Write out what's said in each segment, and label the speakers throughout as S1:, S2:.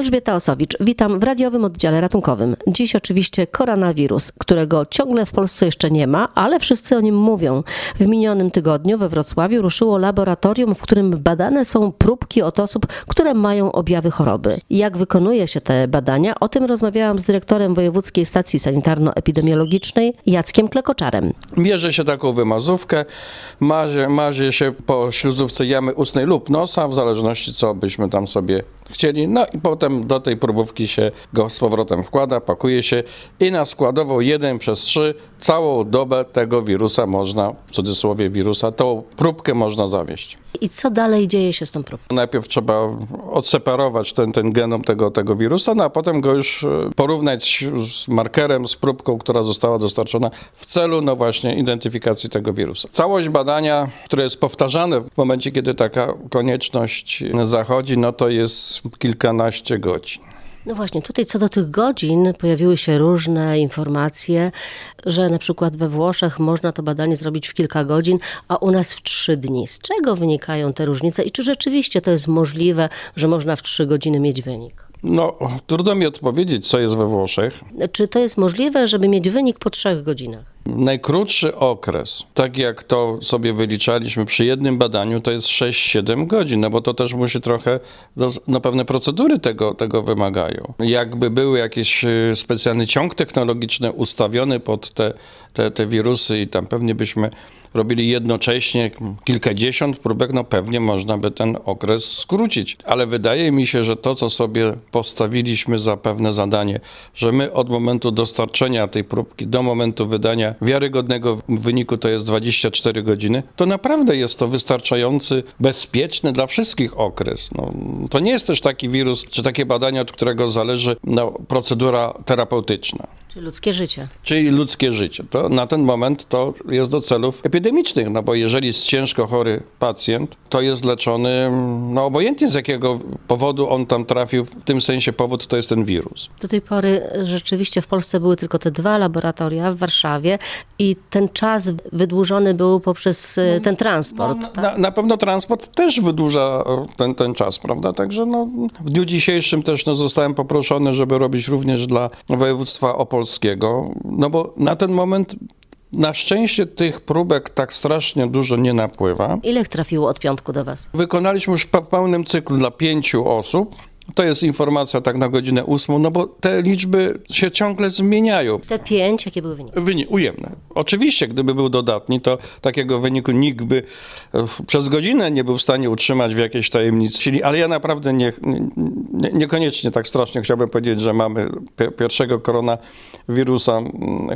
S1: Elżbieta Osowicz, witam w radiowym oddziale ratunkowym. Dziś oczywiście koronawirus, którego ciągle w Polsce jeszcze nie ma, ale wszyscy o nim mówią. W minionym tygodniu we Wrocławiu ruszyło laboratorium, w którym badane są próbki od osób, które mają objawy choroby. Jak wykonuje się te badania? O tym rozmawiałam z dyrektorem Wojewódzkiej Stacji Sanitarno-Epidemiologicznej Jackiem Klekoczarem.
S2: Bierze się taką wymazówkę, mazie, mazie się po śluzówce jamy ustnej lub nosa, w zależności co byśmy tam sobie chcieli. No i potem do tej próbówki się go z powrotem wkłada, pakuje się i na składową 1 przez 3 całą dobę tego wirusa można, w cudzysłowie wirusa, tą próbkę można zawieść.
S1: I co dalej dzieje się z tą próbką?
S2: Najpierw trzeba odseparować ten, ten genom tego, tego wirusa, no a potem go już e, porównać z markerem, z próbką, która została dostarczona w celu, no właśnie, identyfikacji tego wirusa. Całość badania, które jest powtarzane w momencie, kiedy taka konieczność zachodzi, no to jest kilkanaście godzin.
S1: No właśnie, tutaj co do tych godzin pojawiły się różne informacje, że na przykład we Włoszech można to badanie zrobić w kilka godzin, a u nas w trzy dni. Z czego wynikają te różnice i czy rzeczywiście to jest możliwe, że można w trzy godziny mieć wynik?
S2: No, trudno mi odpowiedzieć, co jest we Włoszech.
S1: Czy to jest możliwe, żeby mieć wynik po trzech godzinach?
S2: Najkrótszy okres, tak jak to sobie wyliczaliśmy przy jednym badaniu, to jest 6-7 godzin, no bo to też musi trochę, no pewne procedury tego, tego wymagają. Jakby były jakiś e, specjalny ciąg technologiczny ustawiony pod te, te, te wirusy i tam pewnie byśmy robili jednocześnie kilkadziesiąt próbek, no pewnie można by ten okres skrócić. Ale wydaje mi się, że to, co sobie postawiliśmy za pewne zadanie, że my od momentu dostarczenia tej próbki do momentu wydania wiarygodnego wyniku to jest 24 godziny, to naprawdę jest to wystarczający, bezpieczny dla wszystkich okres. No, to nie jest też taki wirus, czy takie badanie, od którego zależy no, procedura terapeutyczna.
S1: Czy ludzkie życie.
S2: Czyli ludzkie życie. To na ten moment to jest do celów epidemicznych, no bo jeżeli jest ciężko chory pacjent, to jest leczony, no obojętnie z jakiego powodu on tam trafił, w tym sensie powód to jest ten wirus.
S1: Do tej pory rzeczywiście w Polsce były tylko te dwa laboratoria w Warszawie i ten czas wydłużony był poprzez e, ten transport. No,
S2: tak? na, na, pewno transport też wydłuża ten, ten czas, prawda? Także no, w dniu dzisiejszym też no, zostałem poproszony, żeby robić również dla województwa opolskiego polskiego, no bo na ten moment na szczęście tych próbek tak strasznie dużo nie napływa.
S1: Ile trafiło od piątku do Was?
S2: Wykonaliśmy już w pełnym cyklu dla pięciu osób. To jest informacja tak na godzinę ósmą, no bo te liczby się ciągle zmieniają.
S1: Te pięć, jakie były wyniki?
S2: Wynik ujemne. Oczywiście, gdyby był dodatni, to takiego wyniku nikt by e, przez godzinę nie był w stanie utrzymać w jakiejś tajemnicy, ale ja naprawdę nie, nie, niekoniecznie tak strasznie chciałbym powiedzieć, że mamy pierwszego koronawirusa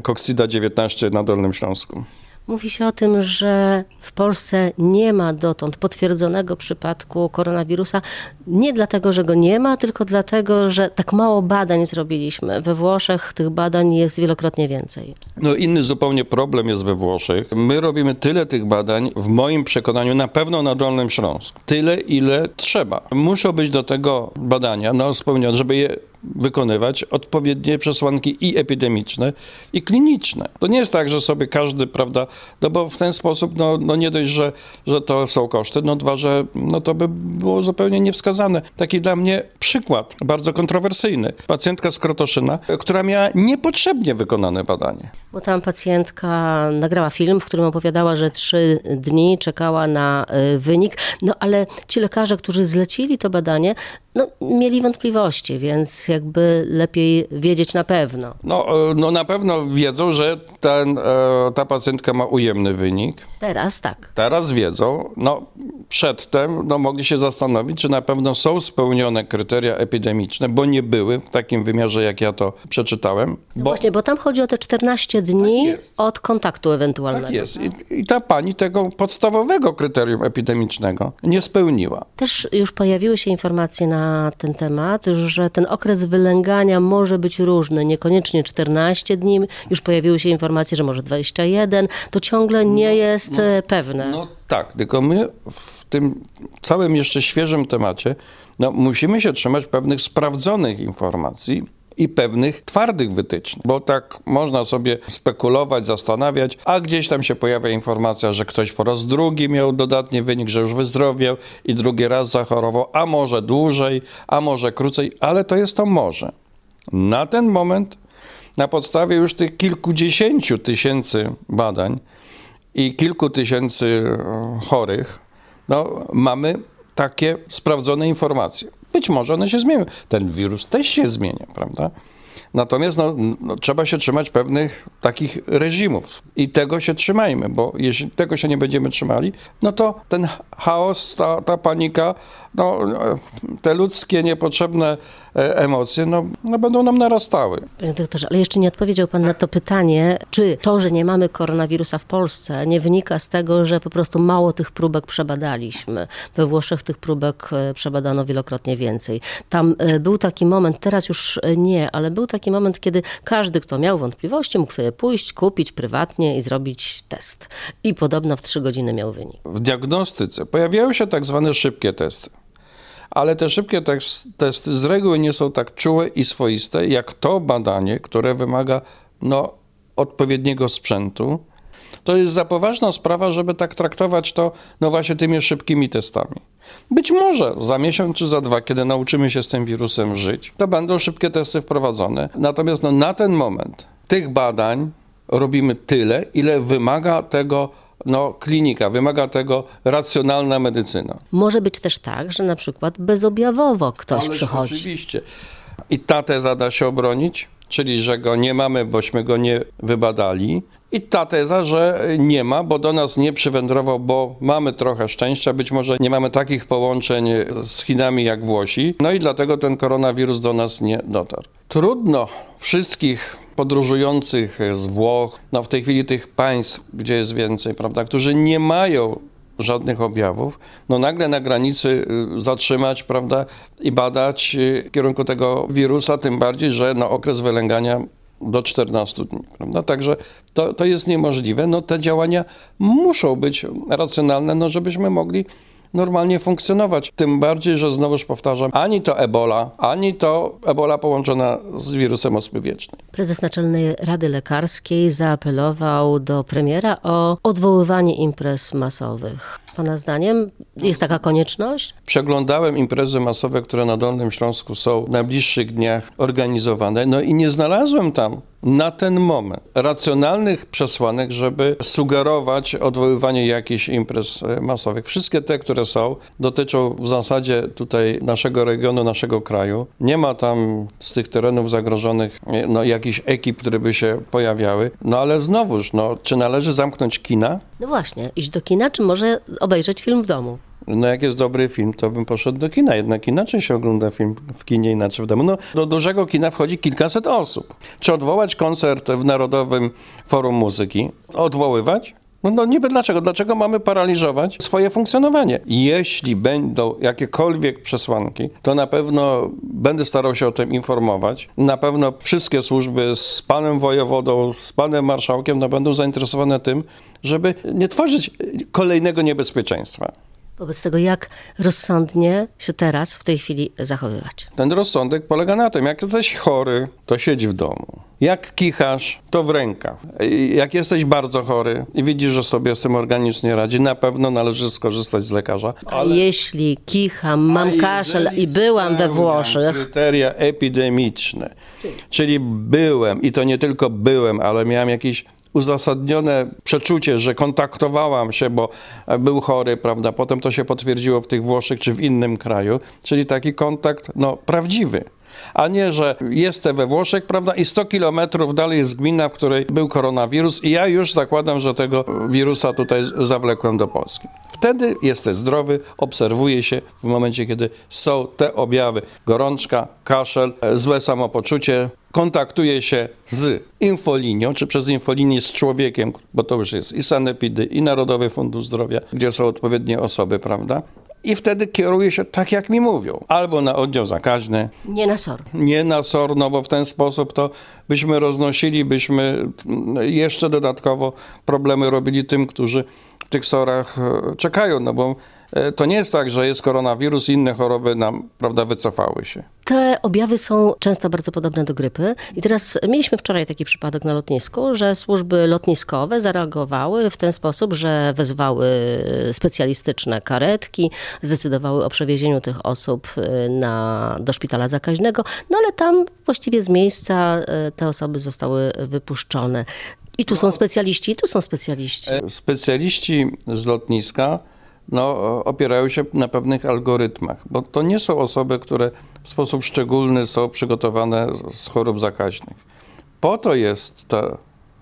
S2: Coxida 19 na Dolnym Śląsku.
S1: Mówi się o tym, że w Polsce nie ma dotąd potwierdzonego przypadku koronawirusa. Nie dlatego, że go nie ma, tylko dlatego, że tak mało badań zrobiliśmy. We Włoszech tych badań jest wielokrotnie więcej.
S2: No inny zupełnie problem jest we Włoszech. My robimy tyle tych badań, w moim przekonaniu, na pewno na Dolnym Śląsku. Tyle, ile trzeba. Muszą być do tego badania, no spełnione, żeby je wykonywać odpowiednie przesłanki i epidemiczne, i kliniczne. To nie jest tak, że sobie każdy, prawda, no bo w ten sposób, no, no nie dość, że, że to są koszty, no dwa, że no to by było zupełnie niewskazane. Taki dla mnie przykład, bardzo kontrowersyjny. Pacjentka z Krotoszyna, która miała niepotrzebnie wykonane badanie.
S1: Bo tam pacjentka nagrała film, w którym opowiadała, że trzy dni czekała na y, wynik, no ale ci lekarze, którzy zlecili to badanie, no, mieli wątpliwości, więc jakby lepiej wiedzieć na pewno.
S2: No, e, no na pewno wiedzą, że ten, e, ta pacjentka ma ujemny wynik.
S1: Teraz tak.
S2: Teraz wiedzą. No, przedtem no, mogli się zastanowić, czy na pewno są spełnione kryteria epidemiczne, bo nie były w takim wymiarze, jak ja to przeczytałem.
S1: No bo... właśnie, bo tam chodzi o te 14 dni tak od kontaktu ewentualnego.
S2: Tak jest. I, I ta pani tego podstawowego kryterium epidemicznego nie spełniła.
S1: Też już pojawiły się informacje na ten temat, że ten okres wylęgania może być różny, niekoniecznie 14 dni, już pojawiły się informacje, że może 21, to ciągle nie no, jest no, e, pewne.
S2: No tak, tylko my w tym całym jeszcze świeżym temacie no, musimy się trzymać pewnych sprawdzonych informacji, i pewnych twardych wytycznych, bo tak można sobie spekulować, zastanawiać, a gdzieś tam się pojawia informacja, że ktoś po raz drugi miał dodatni wynik, że już wyzdrowiał i drugi raz zachorował, a może dłużej, a może krócej, ale to jest to może. Na ten moment, na podstawie już tych kilkudziesięciu tysięcy badań i kilku tysięcy e, chorych, no, mamy takie sprawdzone informacje. Być może one się zmienią. Ten wirus też się zmienia, prawda? Natomiast no, no, trzeba się trzymać pewnych takich reżimów i tego się trzymajmy, bo jeśli tego się nie będziemy trzymali, no to ten chaos, ta, ta panika, no, te ludzkie niepotrzebne e, emocje no, no będą nam narastały.
S1: Panie doktorze, ale jeszcze nie odpowiedział pan na to pytanie, czy to, że nie mamy koronawirusa w Polsce, nie wynika z tego, że po prostu mało tych próbek przebadaliśmy. We Włoszech tych próbek e, przebadano wielokrotnie więcej. Tam e, był taki moment, teraz już nie, ale był taki moment, kiedy każdy, kto miał wątpliwości, mógł sobie pójść, kupić prywatnie i zrobić test. I podobno w trzy godziny miał wynik.
S2: W diagnostyce pojawiają się tak zwane szybkie testy ale te szybkie testy z reguły nie są tak czułe i swoiste, jak to badanie, które wymaga no, odpowiedniego sprzętu. To jest za poważna sprawa, żeby tak traktować to no właśnie tymi szybkimi testami. Być może za miesiąc czy za dwa, kiedy nauczymy się z tym wirusem żyć, to będą szybkie testy wprowadzone. Natomiast no, na ten moment tych badań robimy tyle, ile wymaga tego no, klinika, wymaga tego racjonalna medycyna.
S1: Może być też tak, że na przykład bezobjawowo ktoś
S2: Ależ
S1: przychodzi.
S2: Oczywiście. I ta teza da się obronić, czyli że go nie mamy, bośmy go nie wybadali. I ta teza, że nie ma, bo do nas nie przywędrował, bo mamy trochę szczęścia, być może nie mamy takich połączeń z Chinami jak Włosi, no i dlatego ten koronawirus do nas nie dotarł. Trudno wszystkich podróżujących z Włoch, no w tej chwili tych państw, gdzie jest więcej, prawda, którzy nie mają żadnych objawów, no nagle na granicy y, zatrzymać, prawda, i badać y, w kierunku tego wirusa, tym bardziej, że na okres wylęgania do 14 dni, prawda? Także to, to jest niemożliwe. No te działania muszą być racjonalne, no żebyśmy mogli normalnie funkcjonować. Tym bardziej, że znowuż powtarzam, ani to ebola, ani to ebola połączona z wirusem ospy wiecznej.
S1: Prezes Naczelnej Rady Lekarskiej zaapelował do premiera o odwoływanie imprez masowych. Pana zdaniem jest taka konieczność?
S2: Przeglądałem imprezy masowe, które na Dolnym Śląsku są w najbliższych dniach organizowane, no i nie znalazłem tam na ten moment racjonalnych przesłanek, żeby sugerować odwoływanie jakichś imprez e, masowych. Wszystkie te, które są, dotyczą w zasadzie tutaj naszego regionu, naszego kraju. Nie ma tam z tych terenów zagrożonych e, no, jakichś ekip, które by się pojawiały. No ale znowuż, no, czy należy zamknąć kina?
S1: No właśnie, iść do kina, czy może obejrzeć film w domu?
S2: No jak jest dobry film, to bym poszedł do kina. Jednak inaczej się ogląda film w kinie, inaczej w domu. No, do dużego kina wchodzi kilkaset osób. Czy odwołać koncert w Narodowym Forum Muzyki? Odwoływać? No, no niby dlaczego? Dlaczego mamy paraliżować swoje funkcjonowanie? Jeśli będą jakiekolwiek przesłanki, to na pewno będę starał się o tym informować. Na pewno wszystkie służby z panem wojewodą, z panem marszałkiem no, będą zainteresowane tym, żeby nie tworzyć kolejnego niebezpieczeństwa.
S1: Wobec tego, jak rozsądnie się teraz, w tej chwili zachowywać?
S2: Ten rozsądek polega na tym, jak jesteś chory, to siedź w domu. Jak kichasz, to w rękaw. Jak jesteś bardzo chory i widzisz, że sobie z tym organicznie radzi, na pewno należy skorzystać z lekarza.
S1: Ale... A jeśli kicham, mam kaszel i byłam we Włoszech.
S2: Kryteria epidemiczne, czyli byłem i to nie tylko byłem, ale miałem jakiś uzasadnione przeczucie, że kontaktowałam się, bo był chory, prawda? Potem to się potwierdziło w tych Włoszech czy w innym kraju, czyli taki kontakt no, prawdziwy a nie, że jestem we Włoszech, prawda, i 100 kilometrów dalej jest gmina, w której był koronawirus i ja już zakładam, że tego wirusa tutaj zawlekłem do Polski. Wtedy jesteś zdrowy, obserwuje się w momencie, kiedy są te objawy, gorączka, kaszel, złe samopoczucie, kontaktuje się z infolinią, czy przez infolinię z człowiekiem, bo to już jest i sanepidy, i Narodowy Fundusz Zdrowia, gdzie są odpowiednie osoby, prawda? I wtedy kieruje się tak, jak mi mówią. Albo na oddział zakaźny.
S1: Nie na SOR.
S2: Nie na SOR, no bo w ten sposób to byśmy roznosili, byśmy jeszcze dodatkowo problemy robili tym, którzy tych SORach e, czekają, no bo e, to nie jest tak, że jest koronawirus i inne choroby nam, prawda, wycofały się.
S1: Te objawy są często bardzo podobne do grypy. I teraz mieliśmy wczoraj taki przypadek na lotnisku, że służby lotniskowe zareagowały w ten sposób, że wezwały specjalistyczne karetki, zdecydowały o przewiezieniu tych osób y, na, do szpitala zakaźnego, no ale tam właściwie z miejsca te osoby zostały wypuszczone. I tu są specjaliści, i tu są specjaliści.
S2: E, Specjaliści z lotniska no, opierają się na pewnych algorytmach, bo to nie są osoby, które w sposób szczególny są przygotowane z- chorób zakaźnych. Po to jest to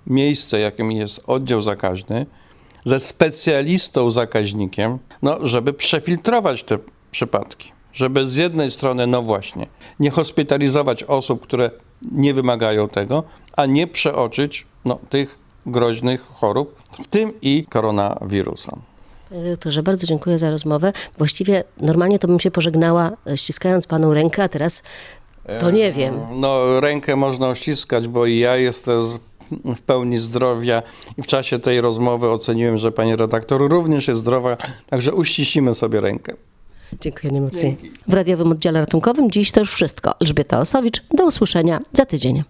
S2: miejsce, jakim jest oddział zakaźny, ze specjalistą zakaźnikiem, no, żeby przefiltrować te przypadki. Żeby z jednej strony, no właśnie, nie hospitalizować osób, które nie wymagają tego, a nie przeoczyć no, tych groźnych chorób, w tym i koronawirusa.
S1: Panie doktorze, bardzo dziękuję za rozmowę. Właściwie normalnie to bym się pożegnała e, ściskając panu rękę, a teraz to nie wiem.
S2: No, rękę można ściskać, bo i ja jestem w pełni zdrowia i w czasie tej rozmowy oceniłem, że pani redaktor również jest zdrowa, także uściśimy sobie rękę.
S1: Dziękuję najmocniej. W radiowym oddziale ratunkowym dziś to już wszystko. Elżbieta Osowicz, do usłyszenia za tydzień.